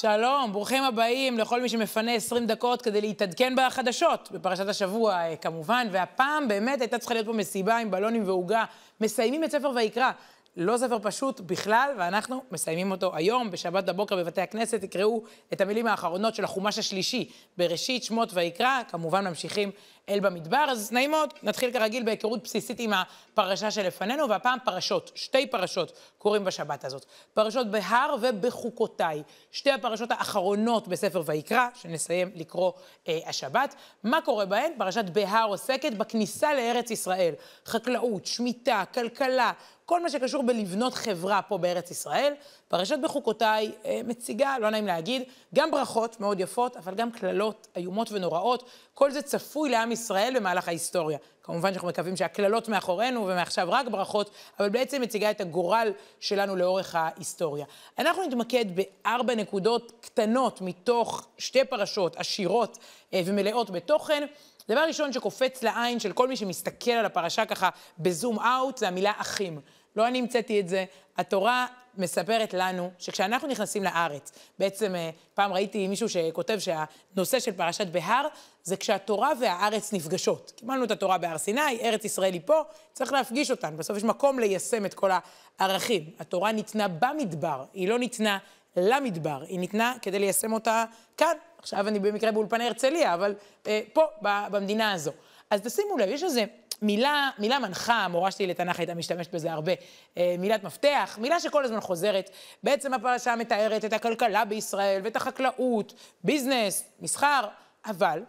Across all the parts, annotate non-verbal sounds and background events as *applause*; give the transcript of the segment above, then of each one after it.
שלום, ברוכים הבאים לכל מי שמפנה 20 דקות כדי להתעדכן בחדשות, בפרשת השבוע אה, כמובן, והפעם באמת הייתה צריכה להיות פה מסיבה עם בלונים ועוגה. מסיימים את ספר ויקרא. לא ספר פשוט בכלל, ואנחנו מסיימים אותו היום, בשבת בבוקר בבתי הכנסת. תקראו את המילים האחרונות של החומש השלישי, בראשית שמות ויקרא, כמובן ממשיכים אל במדבר. אז נעים מאוד, נתחיל כרגיל בהיכרות בסיסית עם הפרשה שלפנינו, והפעם פרשות, שתי פרשות קורים בשבת הזאת. פרשות בהר ובחוקותיי, שתי הפרשות האחרונות בספר ויקרא, שנסיים לקרוא אה, השבת. מה קורה בהן? פרשת בהר עוסקת בכניסה לארץ ישראל. חקלאות, שמיטה, כלכלה, כל מה שקשור בלבנות חברה פה בארץ ישראל. פרשת בחוקותיי אה, מציגה, לא נעים להגיד, גם ברכות מאוד יפות, אבל גם קללות איומות ונוראות. כל זה צפוי לעם ישראל במהלך ההיסטוריה. כמובן שאנחנו מקווים שהקללות מאחורינו ומעכשיו רק ברכות, אבל בעצם מציגה את הגורל שלנו לאורך ההיסטוריה. אנחנו נתמקד בארבע נקודות קטנות מתוך שתי פרשות עשירות אה, ומלאות בתוכן. דבר ראשון שקופץ לעין של כל מי שמסתכל על הפרשה ככה בזום אאוט, זה המילה אחים. לא אני המצאתי את זה, התורה מספרת לנו שכשאנחנו נכנסים לארץ, בעצם אה, פעם ראיתי מישהו שכותב שהנושא של פרשת בהר זה כשהתורה והארץ נפגשות. קיבלנו את התורה בהר סיני, ארץ ישראל היא פה, צריך להפגיש אותן. בסוף יש מקום ליישם את כל הערכים. התורה ניתנה במדבר, היא לא ניתנה למדבר, היא ניתנה כדי ליישם אותה כאן. עכשיו אני במקרה באולפני הרצליה, אבל אה, פה, במדינה הזו. אז תשימו לב, יש איזה מילה, מילה מנחה, המורה שלי לתנ"ך הייתה משתמשת בזה הרבה, אה, מילת מפתח, מילה שכל הזמן חוזרת. בעצם הפרשה מתארת את הכלכלה בישראל ואת החקלאות, ביזנס, מסחר, אבל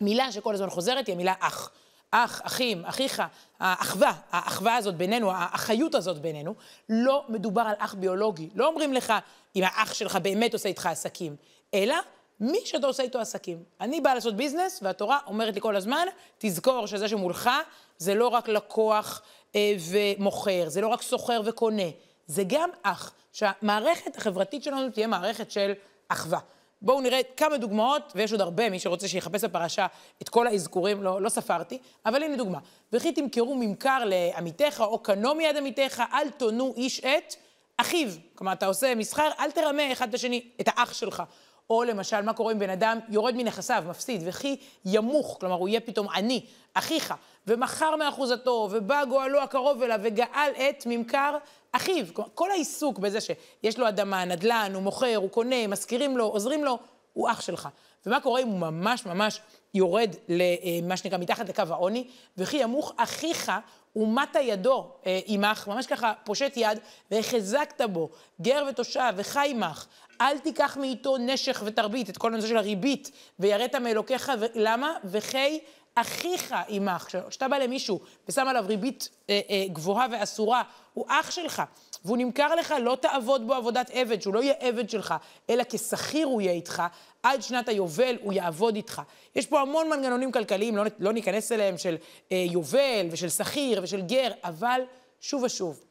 מילה שכל הזמן חוזרת היא המילה אח. אח, אחים, אחיך, האחווה, האחווה הזאת בינינו, האחיות הזאת בינינו, לא מדובר על אח ביולוגי. לא אומרים לך אם האח שלך באמת עושה איתך עסקים, אלא מי שאתה עושה איתו עסקים. אני באה לעשות ביזנס, והתורה אומרת לי כל הזמן, תזכור שזה שמולך זה לא רק לקוח אה, ומוכר, זה לא רק סוחר וקונה, זה גם אח. שהמערכת החברתית שלנו תהיה מערכת של אחווה. בואו נראה כמה דוגמאות, ויש עוד הרבה, מי שרוצה שיחפש בפרשה את כל האזכורים, לא, לא ספרתי, אבל הנה דוגמה. וכי תמכרו ממכר לעמיתך, או קנו מיד עמיתך, אל תונו איש את אחיו. כלומר, אתה עושה מסחר, אל תרמה אחד את השני, את האח שלך. או למשל, מה קורה אם בן אדם יורד מנכסיו, מפסיד, וכי ימוך, כלומר, הוא יהיה פתאום עני, אחיך, ומכר מאחוזתו, ובא גואלו הקרוב אליו, וגאל את ממכר אחיו. כלומר, כל העיסוק בזה שיש לו אדמה, נדל"ן, הוא מוכר, הוא קונה, משכירים לו, עוזרים לו, הוא אח שלך. ומה קורה אם הוא ממש ממש יורד למה אה, שנקרא מתחת לקו העוני, וכי ימוך אחיך ומטה ידו אה, עמך, ממש ככה פושט יד, והחזקת בו, גר ותושב, וחי עמך. אל תיקח מאיתו נשך ותרבית, את כל הנושא של הריבית, ויראת מאלוקיך, ו... למה? וכי אחיך עמך. כשאתה בא למישהו ושם עליו ריבית אה, אה, גבוהה ואסורה, הוא אח שלך, והוא נמכר לך, לא תעבוד בו עבודת עבד, שהוא לא יהיה עבד שלך, אלא כשכיר הוא יהיה איתך, עד שנת היובל הוא יעבוד איתך. יש פה המון מנגנונים כלכליים, לא, לא ניכנס אליהם, של אה, יובל ושל שכיר ושל גר, אבל שוב ושוב,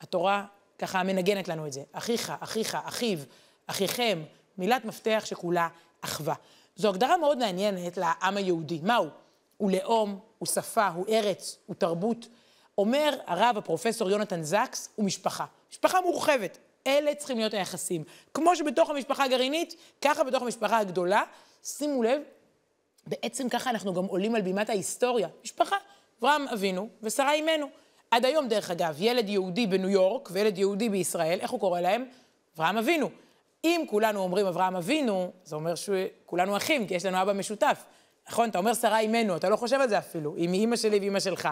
התורה ככה מנגנת לנו את זה. אחיך, אחיך, אחיו, אחיכם, מילת מפתח שכולה אחווה. זו הגדרה מאוד מעניינת לעם היהודי. מהו? הוא לאום, הוא שפה, הוא ארץ, הוא תרבות. אומר הרב, הפרופסור יונתן זקס, הוא משפחה. משפחה מורחבת. אלה צריכים להיות היחסים. כמו שבתוך המשפחה הגרעינית, ככה בתוך המשפחה הגדולה. שימו לב, בעצם ככה אנחנו גם עולים על בימת ההיסטוריה. משפחה, אברהם אבינו ושרה אימנו. עד היום, דרך אגב, ילד יהודי בניו יורק וילד יהודי בישראל, איך הוא קורא להם? אברהם אבינו. אם כולנו אומרים אברהם אבינו, זה אומר שכולנו אחים, כי יש לנו אבא משותף. נכון? אתה אומר שרה אימנו, אתה לא חושב על זה אפילו, עם אימא שלי ואימא שלך.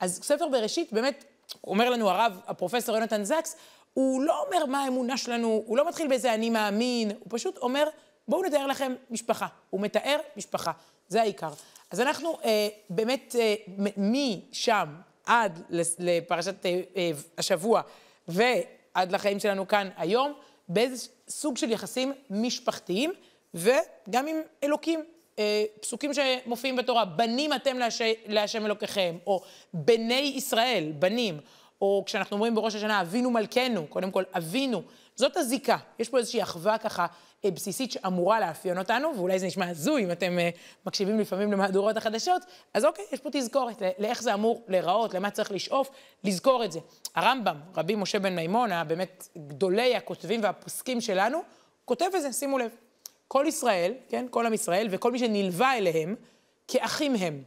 אז ספר בראשית, באמת, אומר לנו הרב, הפרופסור יונתן זקס, הוא לא אומר מה האמונה שלנו, הוא לא מתחיל באיזה אני מאמין, הוא פשוט אומר, בואו נתאר לכם משפחה. הוא מתאר משפחה, זה העיקר. אז אנחנו אה, באמת, אה, משם עד לפרשת אה, אה, השבוע ועד לחיים שלנו כאן היום, באיזה סוג של יחסים משפחתיים, וגם עם אלוקים. אה, פסוקים שמופיעים בתורה, בנים אתם להש... להשם אלוקיכם, או בני ישראל, בנים, או כשאנחנו אומרים בראש השנה, אבינו מלכנו, קודם כל, אבינו, זאת הזיקה. יש פה איזושהי אחווה ככה בסיסית שאמורה לאפיין אותנו, ואולי זה נשמע הזוי אם אתם אה, מקשיבים לפעמים למהדורות החדשות, אז אוקיי, יש פה תזכורת לאיך זה אמור להיראות, למה צריך לשאוף, לזכור את זה. הרמב"ם, רבי משה בן מימון, באמת גדולי הכותבים והפוסקים שלנו, כותב את זה, שימו לב. כל ישראל, כן, כל עם ישראל, וכל מי שנלווה אליהם, כאחים הם.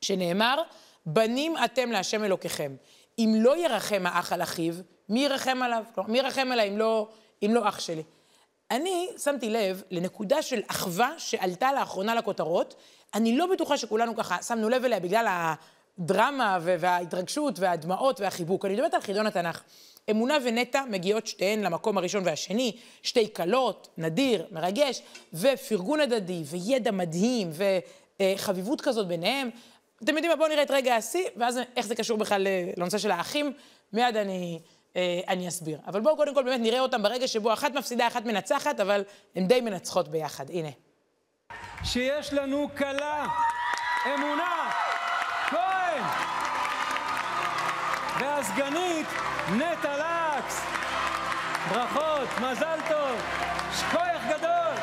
שנאמר, בנים אתם להשם אלוקיכם. אם לא ירחם האח על אחיו, מי ירחם עליו? כלומר, מי ירחם עליי אם לא, אם לא אח שלי? אני שמתי לב לנקודה של אחווה שעלתה לאחרונה לכותרות. אני לא בטוחה שכולנו ככה שמנו לב אליה בגלל הדרמה וההתרגשות והדמעות והחיבוק. אני מדברת על חידון התנ"ך. אמונה ונטע מגיעות שתיהן למקום הראשון והשני, שתי כלות, נדיר, מרגש, ופרגון הדדי, וידע מדהים, וחביבות כזאת ביניהם. אתם יודעים מה? בואו נראה את רגע השיא, ואז איך זה קשור בכלל לנושא של האחים. מיד אני, אני אסביר. אבל בואו קודם כל באמת נראה אותם ברגע שבו אחת מפסידה, אחת מנצחת, אבל הן די מנצחות ביחד. הנה. שיש לנו כלה, אמונה, כהן, והסגנית נטע לקס. ברכות, מזל טוב, שכוייח גדול.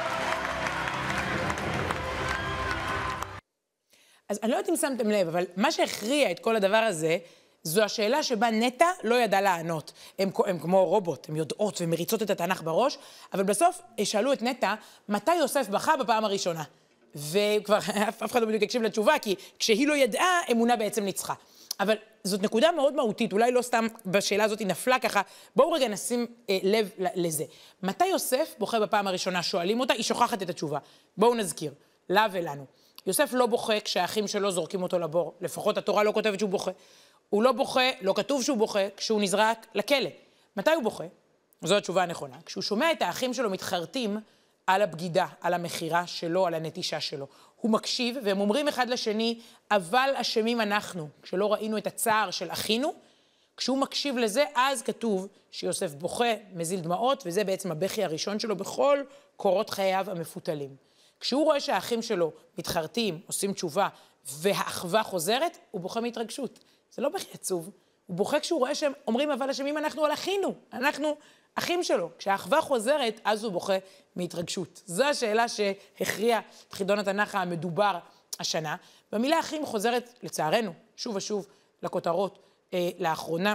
אז אני לא יודעת אם שמתם לב, אבל מה שהכריע את כל הדבר הזה, זו השאלה שבה נטע לא ידעה לענות. הם, הם כמו רובוט, הן יודעות ומריצות את התנ"ך בראש, אבל בסוף שאלו את נטע, מתי יוסף בכה בפעם הראשונה? וכבר *laughs* אף אחד לא בדיוק הקשיב לתשובה, כי כשהיא לא ידעה, אמונה בעצם ניצחה. אבל זאת נקודה מאוד מהותית, אולי לא סתם בשאלה הזאת היא נפלה ככה, בואו רגע נשים אה, לב לזה. מתי יוסף בוכה בפעם הראשונה? שואלים אותה, היא שוכחת את התשובה. בואו נזכיר, לה ולנו. יוסף לא בוכה כשהאחים שלו זורקים אותו לבור, לפחות התורה לא כותבת שהוא בוכה. הוא לא בוכה, לא כתוב שהוא בוכה, כשהוא נזרק לכלא. מתי הוא בוכה? זו התשובה הנכונה. כשהוא שומע את האחים שלו מתחרטים על הבגידה, על המכירה שלו, על הנטישה שלו. הוא מקשיב, והם אומרים אחד לשני, אבל אשמים אנחנו, כשלא ראינו את הצער של אחינו. כשהוא מקשיב לזה, אז כתוב שיוסף בוכה, מזיל דמעות, וזה בעצם הבכי הראשון שלו בכל קורות חייו המפותלים. כשהוא רואה שהאחים שלו מתחרטים, עושים תשובה, והאחווה חוזרת, הוא בוכה מהתרגשות. זה לא בכי עצוב, הוא בוכה כשהוא רואה שהם אומרים, אבל אשמים אנחנו על אחינו, אנחנו אחים שלו. כשהאחווה חוזרת, אז הוא בוכה מהתרגשות. זו השאלה שהכריעה את חידון התנ"ך המדובר השנה. והמילה אחים חוזרת, לצערנו, שוב ושוב לכותרות אה, לאחרונה.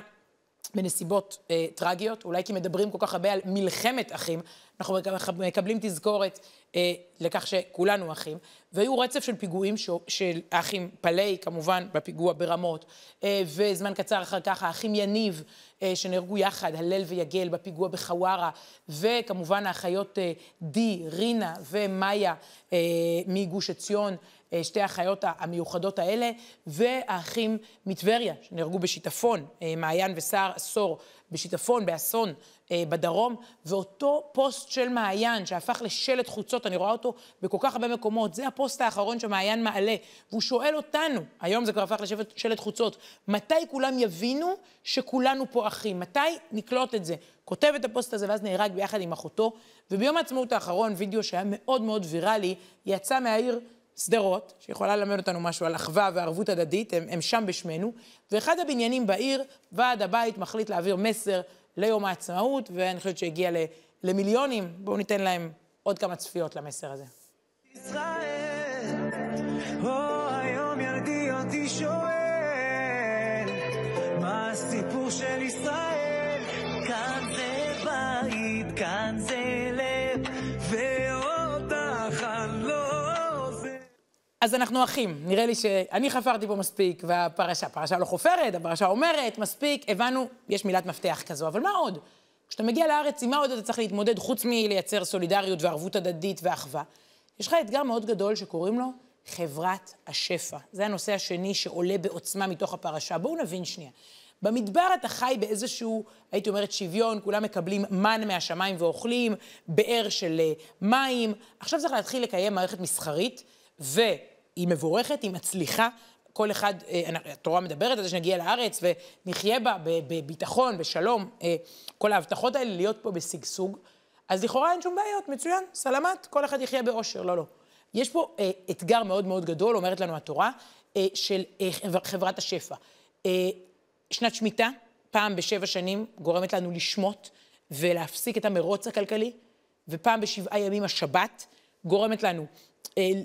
בנסיבות אה, טרגיות, אולי כי מדברים כל כך הרבה על מלחמת אחים, אנחנו מקבלים תזכורת אה, לכך שכולנו אחים, והיו רצף של פיגועים ש... של האחים פלאי, כמובן, בפיגוע ברמות, אה, וזמן קצר אחר כך האחים יניב, אה, שנהרגו יחד, הלל ויגל, בפיגוע בחווארה, וכמובן האחיות אה, די, רינה ומאיה אה, מגוש עציון. אה, שתי האחיות המיוחדות האלה, והאחים מטבריה, שנהרגו בשיטפון, אה, מעיין וסער עשור בשיטפון, באסון אה, בדרום, ואותו פוסט של מעיין שהפך לשלט חוצות, אני רואה אותו בכל כך הרבה מקומות, זה הפוסט האחרון שמעיין מעלה, והוא שואל אותנו, היום זה כבר הפך לשלט חוצות, מתי כולם יבינו שכולנו פה אחים? מתי נקלוט את זה? כותב את הפוסט הזה ואז נהרג ביחד עם אחותו, וביום העצמאות האחרון, וידאו שהיה מאוד מאוד ויראלי, יצא מהעיר שדרות, שיכולה ללמד אותנו משהו על אחווה וערבות הדדית, הם, הם שם בשמנו, ואחד הבניינים בעיר, ועד הבית מחליט להעביר מסר ליום העצמאות, ואני חושבת שהגיע למיליונים, בואו ניתן להם עוד כמה צפיות למסר הזה. ישראל, או אז אנחנו אחים, נראה לי שאני חפרתי פה מספיק, והפרשה, הפרשה לא חופרת, הפרשה אומרת, מספיק, הבנו, יש מילת מפתח כזו, אבל מה עוד? כשאתה מגיע לארץ, עם מה עוד אתה צריך להתמודד, חוץ מלייצר סולידריות וערבות הדדית ואחווה? יש לך אתגר מאוד גדול שקוראים לו חברת השפע. זה הנושא השני שעולה בעוצמה מתוך הפרשה. בואו נבין שנייה. במדבר אתה חי באיזשהו, הייתי אומרת, שוויון, כולם מקבלים מן מהשמיים ואוכלים, באר של אה, מים. עכשיו צריך להתחיל לקיים מערכת מסחרית, והיא מבורכת, היא מצליחה. כל אחד, אה, התורה מדברת על זה שנגיע לארץ ונחיה בה בביטחון, בשלום, אה, כל ההבטחות האלה להיות פה בשגשוג. אז לכאורה אין שום בעיות, מצוין, סלמת, כל אחד יחיה באושר, לא, לא. יש פה אה, אתגר מאוד מאוד גדול, אומרת לנו התורה, אה, של אה, חברת השפע. אה, שנת שמיטה, פעם בשבע שנים, גורמת לנו לשמוט ולהפסיק את המרוץ הכלכלי, ופעם בשבעה ימים השבת גורמת לנו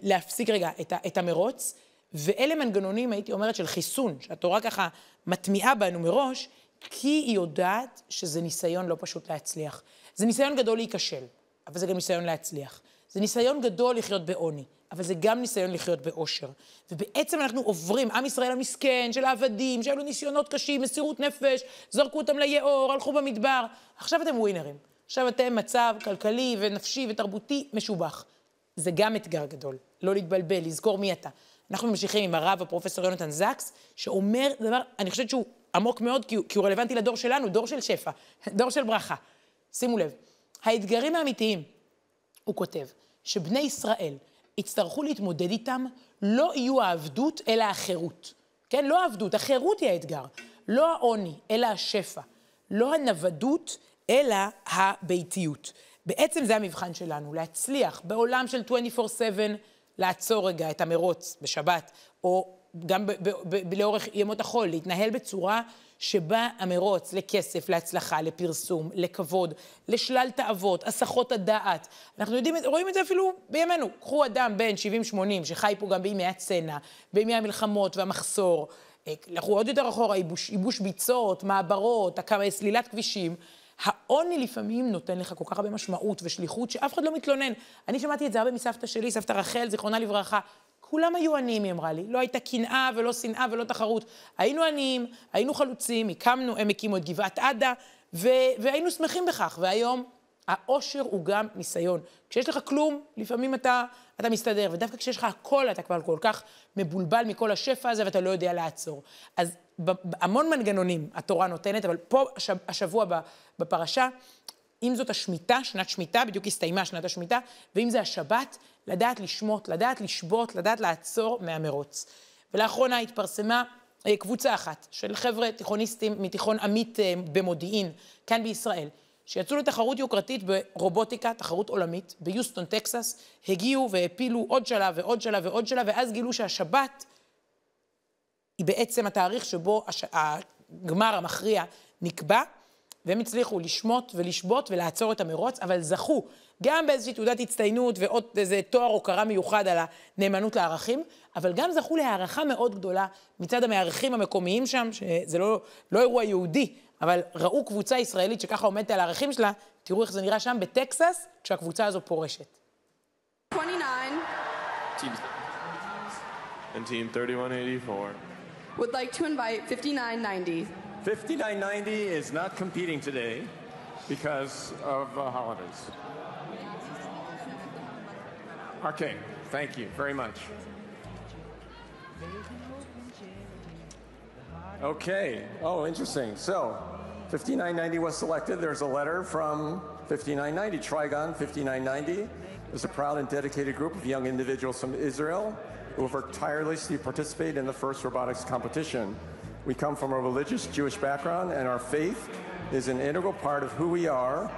להפסיק רגע את, את המרוץ, ואלה מנגנונים, הייתי אומרת, של חיסון, שהתורה ככה מטמיעה בנו מראש, כי היא יודעת שזה ניסיון לא פשוט להצליח. זה ניסיון גדול להיכשל. אבל זה גם ניסיון להצליח. זה ניסיון גדול לחיות בעוני, אבל זה גם ניסיון לחיות באושר. ובעצם אנחנו עוברים, עם ישראל המסכן, של העבדים, שהיו לו ניסיונות קשים, מסירות נפש, זרקו אותם ליאור, הלכו במדבר. עכשיו אתם ווינרים. עכשיו אתם מצב כלכלי ונפשי ותרבותי משובח. זה גם אתגר גדול, לא להתבלבל, לזכור מי אתה. אנחנו ממשיכים עם הרב, הפרופסור יונתן זקס, שאומר דבר, אני חושבת שהוא עמוק מאוד, כי הוא, כי הוא רלוונטי לדור שלנו, דור של שפע, *laughs* דור של ברכה. שימו לב, האתגרים האמיתיים, הוא כותב, שבני ישראל יצטרכו להתמודד איתם, לא יהיו העבדות, אלא החירות. כן? לא העבדות, החירות היא האתגר. לא העוני, אלא השפע. לא הנוודות, אלא הביתיות. בעצם זה המבחן שלנו, להצליח בעולם של 24/7, לעצור רגע את המרוץ בשבת, או גם לאורך ימות החול, להתנהל בצורה שבה המרוץ לכסף, להצלחה, לפרסום, לכבוד, לשלל תאוות, הסחות הדעת. אנחנו יודעים, רואים את זה אפילו בימינו. קחו אדם בן 70-80 שחי פה גם בימי הצנע, בימי המלחמות והמחסור. לכו עוד יותר אחורה, ייבוש, ייבוש ביצות, מעברות, סלילת כבישים. העוני לפעמים נותן לך כל כך הרבה משמעות ושליחות, שאף אחד לא מתלונן. אני שמעתי את זה הרבה מסבתא שלי, סבתא רחל, זיכרונה לברכה. כולם היו עניים, היא אמרה לי. לא הייתה קנאה ולא שנאה ולא תחרות. היינו עניים, היינו חלוצים, הקמנו, הם הקימו את גבעת עדה, ו- והיינו שמחים בכך. והיום העושר הוא גם ניסיון. כשיש לך כלום, לפעמים אתה, אתה מסתדר, ודווקא כשיש לך הכל, אתה כבר כל כך מבולבל מכל השפע הזה ואתה לא יודע לעצור. אז המון מנגנונים התורה נותנת, אבל פה השבוע בפרשה, אם זאת השמיטה, שנת שמיטה, בדיוק הסתיימה שנת השמיטה, ואם זה השבת, לדעת לשמוט, לדעת לשבות, לדעת לעצור מהמרוץ. ולאחרונה התפרסמה אה, קבוצה אחת של חבר'ה תיכוניסטים מתיכון עמית אה, במודיעין, כאן בישראל, שיצאו לתחרות יוקרתית ברובוטיקה, תחרות עולמית, ביוסטון, טקסס, הגיעו והפילו עוד שלב ועוד שלב ועוד שלב, ואז גילו שהשבת היא בעצם התאריך שבו הש... הגמר המכריע נקבע, והם הצליחו לשמוט ולשבות ולעצור את המרוץ, אבל זכו גם באיזושהי תעודת הצטיינות ועוד איזה תואר הוקרה מיוחד על הנאמנות לערכים, אבל גם זכו להערכה מאוד גדולה מצד המארחים המקומיים שם, שזה לא, לא אירוע יהודי, אבל ראו קבוצה ישראלית שככה עומדת על הערכים שלה, תראו איך זה נראה שם בטקסס, כשהקבוצה הזו פורשת. 29. And team 3184 would like to invite 5990. 5990 is not competing today because of uh, holidays. Okay, thank you very much. Okay, oh, interesting. So, 5990 was selected. There's a letter from 5990. Trigon 5990 is a proud and dedicated group of young individuals from Israel who have worked tirelessly to participate in the first robotics competition. We come from a religious Jewish background, and our faith is an integral part of who we are.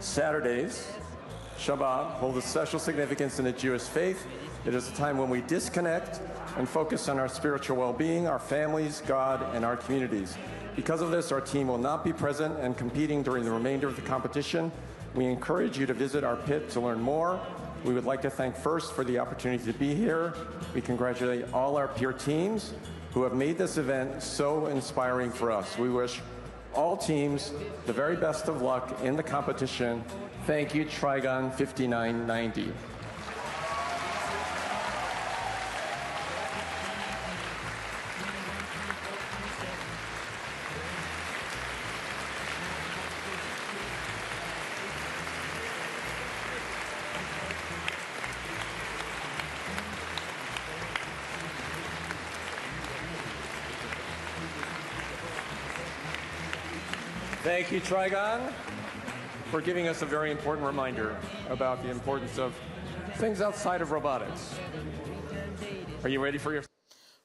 Saturdays, Shabbat, hold a special significance in the Jewish faith. It is a time when we disconnect and focus on our spiritual well being, our families, God, and our communities. Because of this, our team will not be present and competing during the remainder of the competition. We encourage you to visit our pit to learn more. We would like to thank first for the opportunity to be here. We congratulate all our peer teams who have made this event so inspiring for us. We wish all teams the very best of luck in the competition. Thank you, Trigon 5990. Thank you, Trigon, for giving us a very important reminder about the importance of things outside of robotics. Are you ready for your?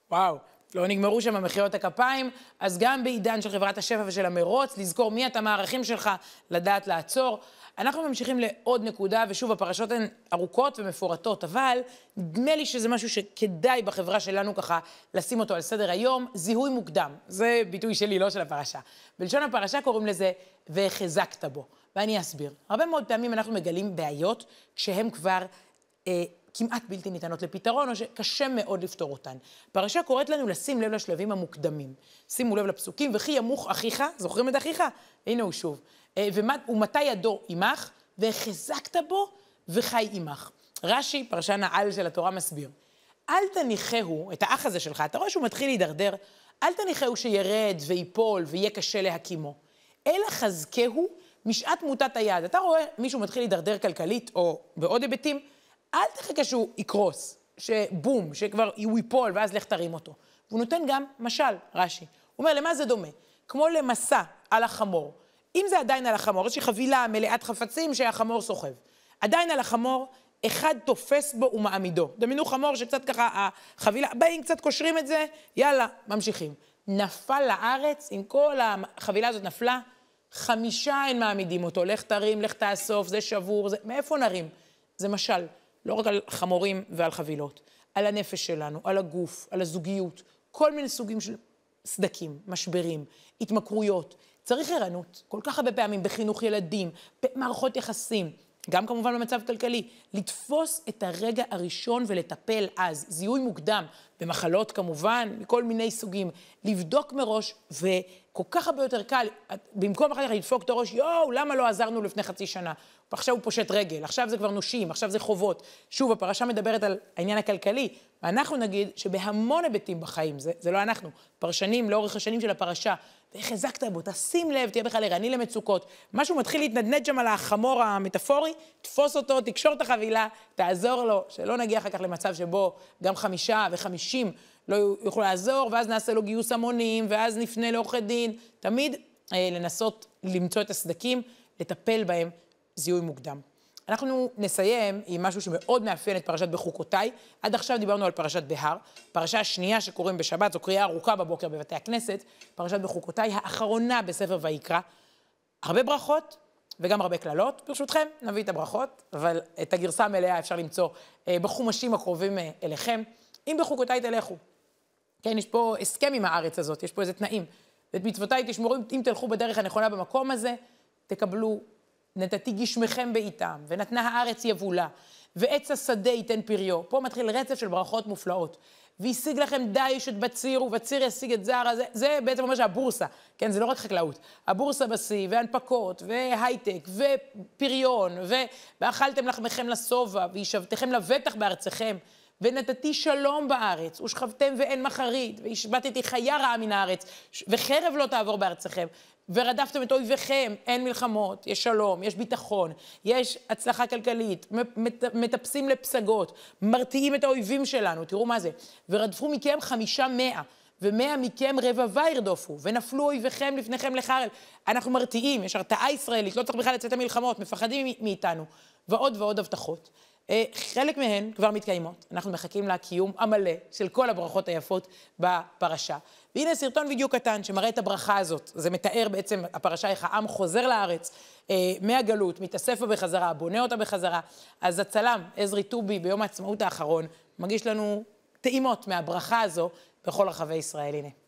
Wow. לא נגמרו שם מחיאות הכפיים, אז גם בעידן של חברת השפע ושל המרוץ, לזכור מי אתה, מה הערכים שלך, לדעת לעצור. אנחנו ממשיכים לעוד נקודה, ושוב, הפרשות הן ארוכות ומפורטות, אבל נדמה לי שזה משהו שכדאי בחברה שלנו ככה לשים אותו על סדר היום, זיהוי מוקדם. זה ביטוי שלי, לא של הפרשה. בלשון הפרשה קוראים לזה והחזקת בו. ואני אסביר. הרבה מאוד פעמים אנחנו מגלים בעיות כשהן כבר אה, כמעט בלתי ניתנות לפתרון, או שקשה מאוד לפתור אותן. הפרשה קוראת לנו לשים לב לשלבים המוקדמים. שימו לב לפסוקים, וכי ימוך אחיך, זוכרים את אחיך? הנה הוא שוב. אה, ומתי ידו עמך, והחזקת בו וחי עמך. רש"י, פרשן העל של התורה, מסביר. אל תניחהו, את האח הזה שלך, אתה רואה שהוא מתחיל להידרדר, אל תניחהו שירד ויפול ויהיה קשה להקימו. אלא חזקהו משעת מוטת היד. אתה רואה מישהו מתחיל להידרדר כלכלית, או בעוד היבטים, אל תחכה שהוא יקרוס, שבום, שכבר הוא ייפול, ואז לך תרים אותו. והוא נותן גם משל, רש"י. הוא אומר, למה זה דומה? כמו למסע על החמור. אם זה עדיין על החמור, יש לי חבילה מלאת חפצים שהחמור סוחב. עדיין על החמור, אחד תופס בו ומעמידו. דמיינו חמור שקצת ככה, החבילה, באים, קצת קושרים את זה, יאללה, ממשיכים. נפל לארץ, אם כל החבילה הזאת נפלה, חמישה אין מעמידים אותו. לך תרים, לך תאסוף, זה שבור, זה... מאיפה נרים? זה משל, לא רק על חמורים ועל חבילות, על הנפש שלנו, על הגוף, על הזוגיות, כל מיני סוגים של סדקים, משברים, התמכרויות. צריך ערנות, כל כך הרבה פעמים בחינוך ילדים, במערכות יחסים. גם כמובן במצב כלכלי, לתפוס את הרגע הראשון ולטפל אז, זיהוי מוקדם, במחלות כמובן, מכל מיני סוגים, לבדוק מראש, וכל כך הרבה יותר קל, במקום אחר כך לדפוק את הראש, יואו, למה לא עזרנו לפני חצי שנה? ועכשיו הוא פושט רגל, עכשיו זה כבר נושים, עכשיו זה חובות. שוב, הפרשה מדברת על העניין הכלכלי, ואנחנו נגיד שבהמון היבטים בחיים, זה, זה לא אנחנו, פרשנים לאורך השנים של הפרשה, ואיך הזקת בו, תשים לב, תהיה בכלל ערני למצוקות. משהו מתחיל להתנדנד שם על החמור המטאפורי, תפוס אותו, תקשור את החבילה, תעזור לו, שלא נגיע אחר כך למצב שבו גם חמישה וחמישים לא יוכלו לעזור, ואז נעשה לו גיוס המונים, ואז נפנה לעורכי דין. תמיד אה, לנסות למצוא את הסדקים, לטפל בהם זיהוי מוקדם. אנחנו נסיים עם משהו שמאוד מאפיין את פרשת בחוקותיי. עד עכשיו דיברנו על פרשת בהר. פרשה השנייה שקוראים בשבת, זו קריאה ארוכה בבוקר בבתי הכנסת, פרשת בחוקותיי, האחרונה בספר ויקרא. הרבה ברכות וגם הרבה קללות. ברשותכם, נביא את הברכות, אבל את הגרסה המלאה אפשר למצוא אה, בחומשים הקרובים אה, אליכם. אם בחוקותיי תלכו. כן, יש פה הסכם עם הארץ הזאת, יש פה איזה תנאים. ואת מצוותיי תשמרו, אם תלכו בדרך הנכונה במקום הזה, תקבלו נתתי גשמכם בעיתם, ונתנה הארץ יבולה, ועץ השדה ייתן פריו. פה מתחיל רצף של ברכות מופלאות. והשיג לכם דיש את בציר, ובציר ישיג את זר, זה, זה בעצם אומר שהבורסה, כן, זה לא רק חקלאות. הבורסה בשיא, והנפקות, והייטק, ופריון, ו... ואכלתם לחמכם לשובע, וישבתכם לבטח בארצכם. ונתתי שלום בארץ, ושכבתם ואין מחרית, והשבתתי חיה רעה מן הארץ, וחרב לא תעבור בארצכם, ורדפתם את אויביכם, אין מלחמות, יש שלום, יש ביטחון, יש הצלחה כלכלית, מטפסים לפסגות, מרתיעים את האויבים שלנו, תראו מה זה. ורדפו מכם חמישה מאה, ומאה מכם רבבה ירדופו, ונפלו אויביכם לפניכם לחרב. אנחנו מרתיעים, יש הרתעה ישראלית, לא צריך בכלל לצאת למלחמות, מפחדים מאיתנו, ועוד ועוד הבטחות. אה, חלק מהן כבר מתקיימות. אנחנו מחכים לקיום המלא של כל הברכות היפות בפרשה. והנה סרטון וידאו קטן שמראה את הברכה הזאת. זה מתאר בעצם, הפרשה איך העם חוזר לארץ אה, מהגלות, מתאסף בה בחזרה, בונה אותה בחזרה. אז הצלם, עזרי טובי, ביום העצמאות האחרון, מגיש לנו טעימות מהברכה הזו בכל רחבי ישראל. הנה.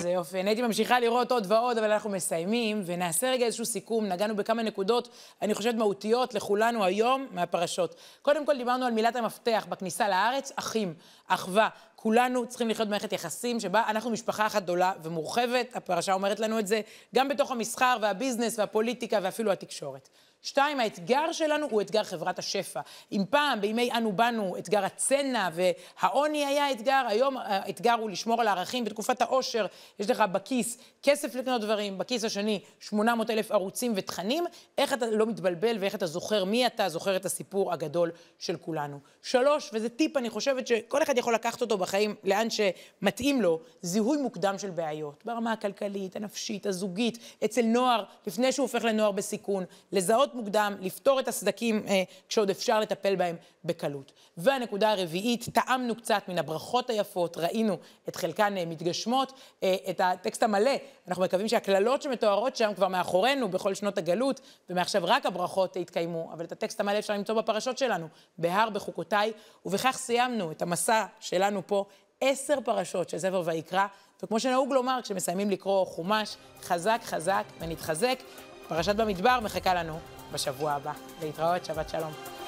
איזה יופי. אני הייתי ממשיכה לראות עוד ועוד, אבל אנחנו מסיימים, ונעשה רגע איזשהו סיכום. נגענו בכמה נקודות, אני חושבת, מהותיות לכולנו היום מהפרשות. קודם כל, דיברנו על מילת המפתח בכניסה לארץ, אחים, אחווה. כולנו צריכים לחיות במערכת יחסים שבה אנחנו משפחה אחת גדולה ומורחבת, הפרשה אומרת לנו את זה, גם בתוך המסחר והביזנס והפוליטיקה ואפילו התקשורת. שתיים, האתגר שלנו הוא אתגר חברת השפע. אם פעם, בימי אנו באנו, אתגר הצנע והעוני היה אתגר, היום האתגר הוא לשמור על הערכים. בתקופת העושר יש לך בכיס כסף לקנות דברים, בכיס השני 800 אלף ערוצים ותכנים. איך אתה לא מתבלבל ואיך אתה זוכר מי אתה, זוכר את הסיפור הגדול של כולנו. שלוש, וזה טיפ, אני חושבת שכל אחד יכול לקחת אותו בחיים לאן שמתאים לו, זיהוי מוקדם של בעיות, ברמה הכלכלית, הנפשית, הזוגית, אצל נוער, לפני שהוא הופך לנוער בסיכון, לזהות לזהות מוקדם, לפתור את הסדקים אה, כשעוד אפשר לטפל בהם בקלות. והנקודה הרביעית, טעמנו קצת מן הברכות היפות, ראינו את חלקן אה, מתגשמות, אה, את הטקסט המלא, אנחנו מקווים שהקללות שמתוארות שם כבר מאחורינו בכל שנות הגלות, ומעכשיו רק הברכות יתקיימו, אבל את הטקסט המלא אפשר למצוא בפרשות שלנו, בהר בחוקותיי, ובכך סיימנו את המסע שלנו פה. עשר פרשות של ספר ויקרא, וכמו שנהוג לומר, כשמסיימים לקרוא חומש, חזק חזק ונתחזק. פרשת במדבר מחכה לנו בשבוע הבא. להתראות, שבת שלום.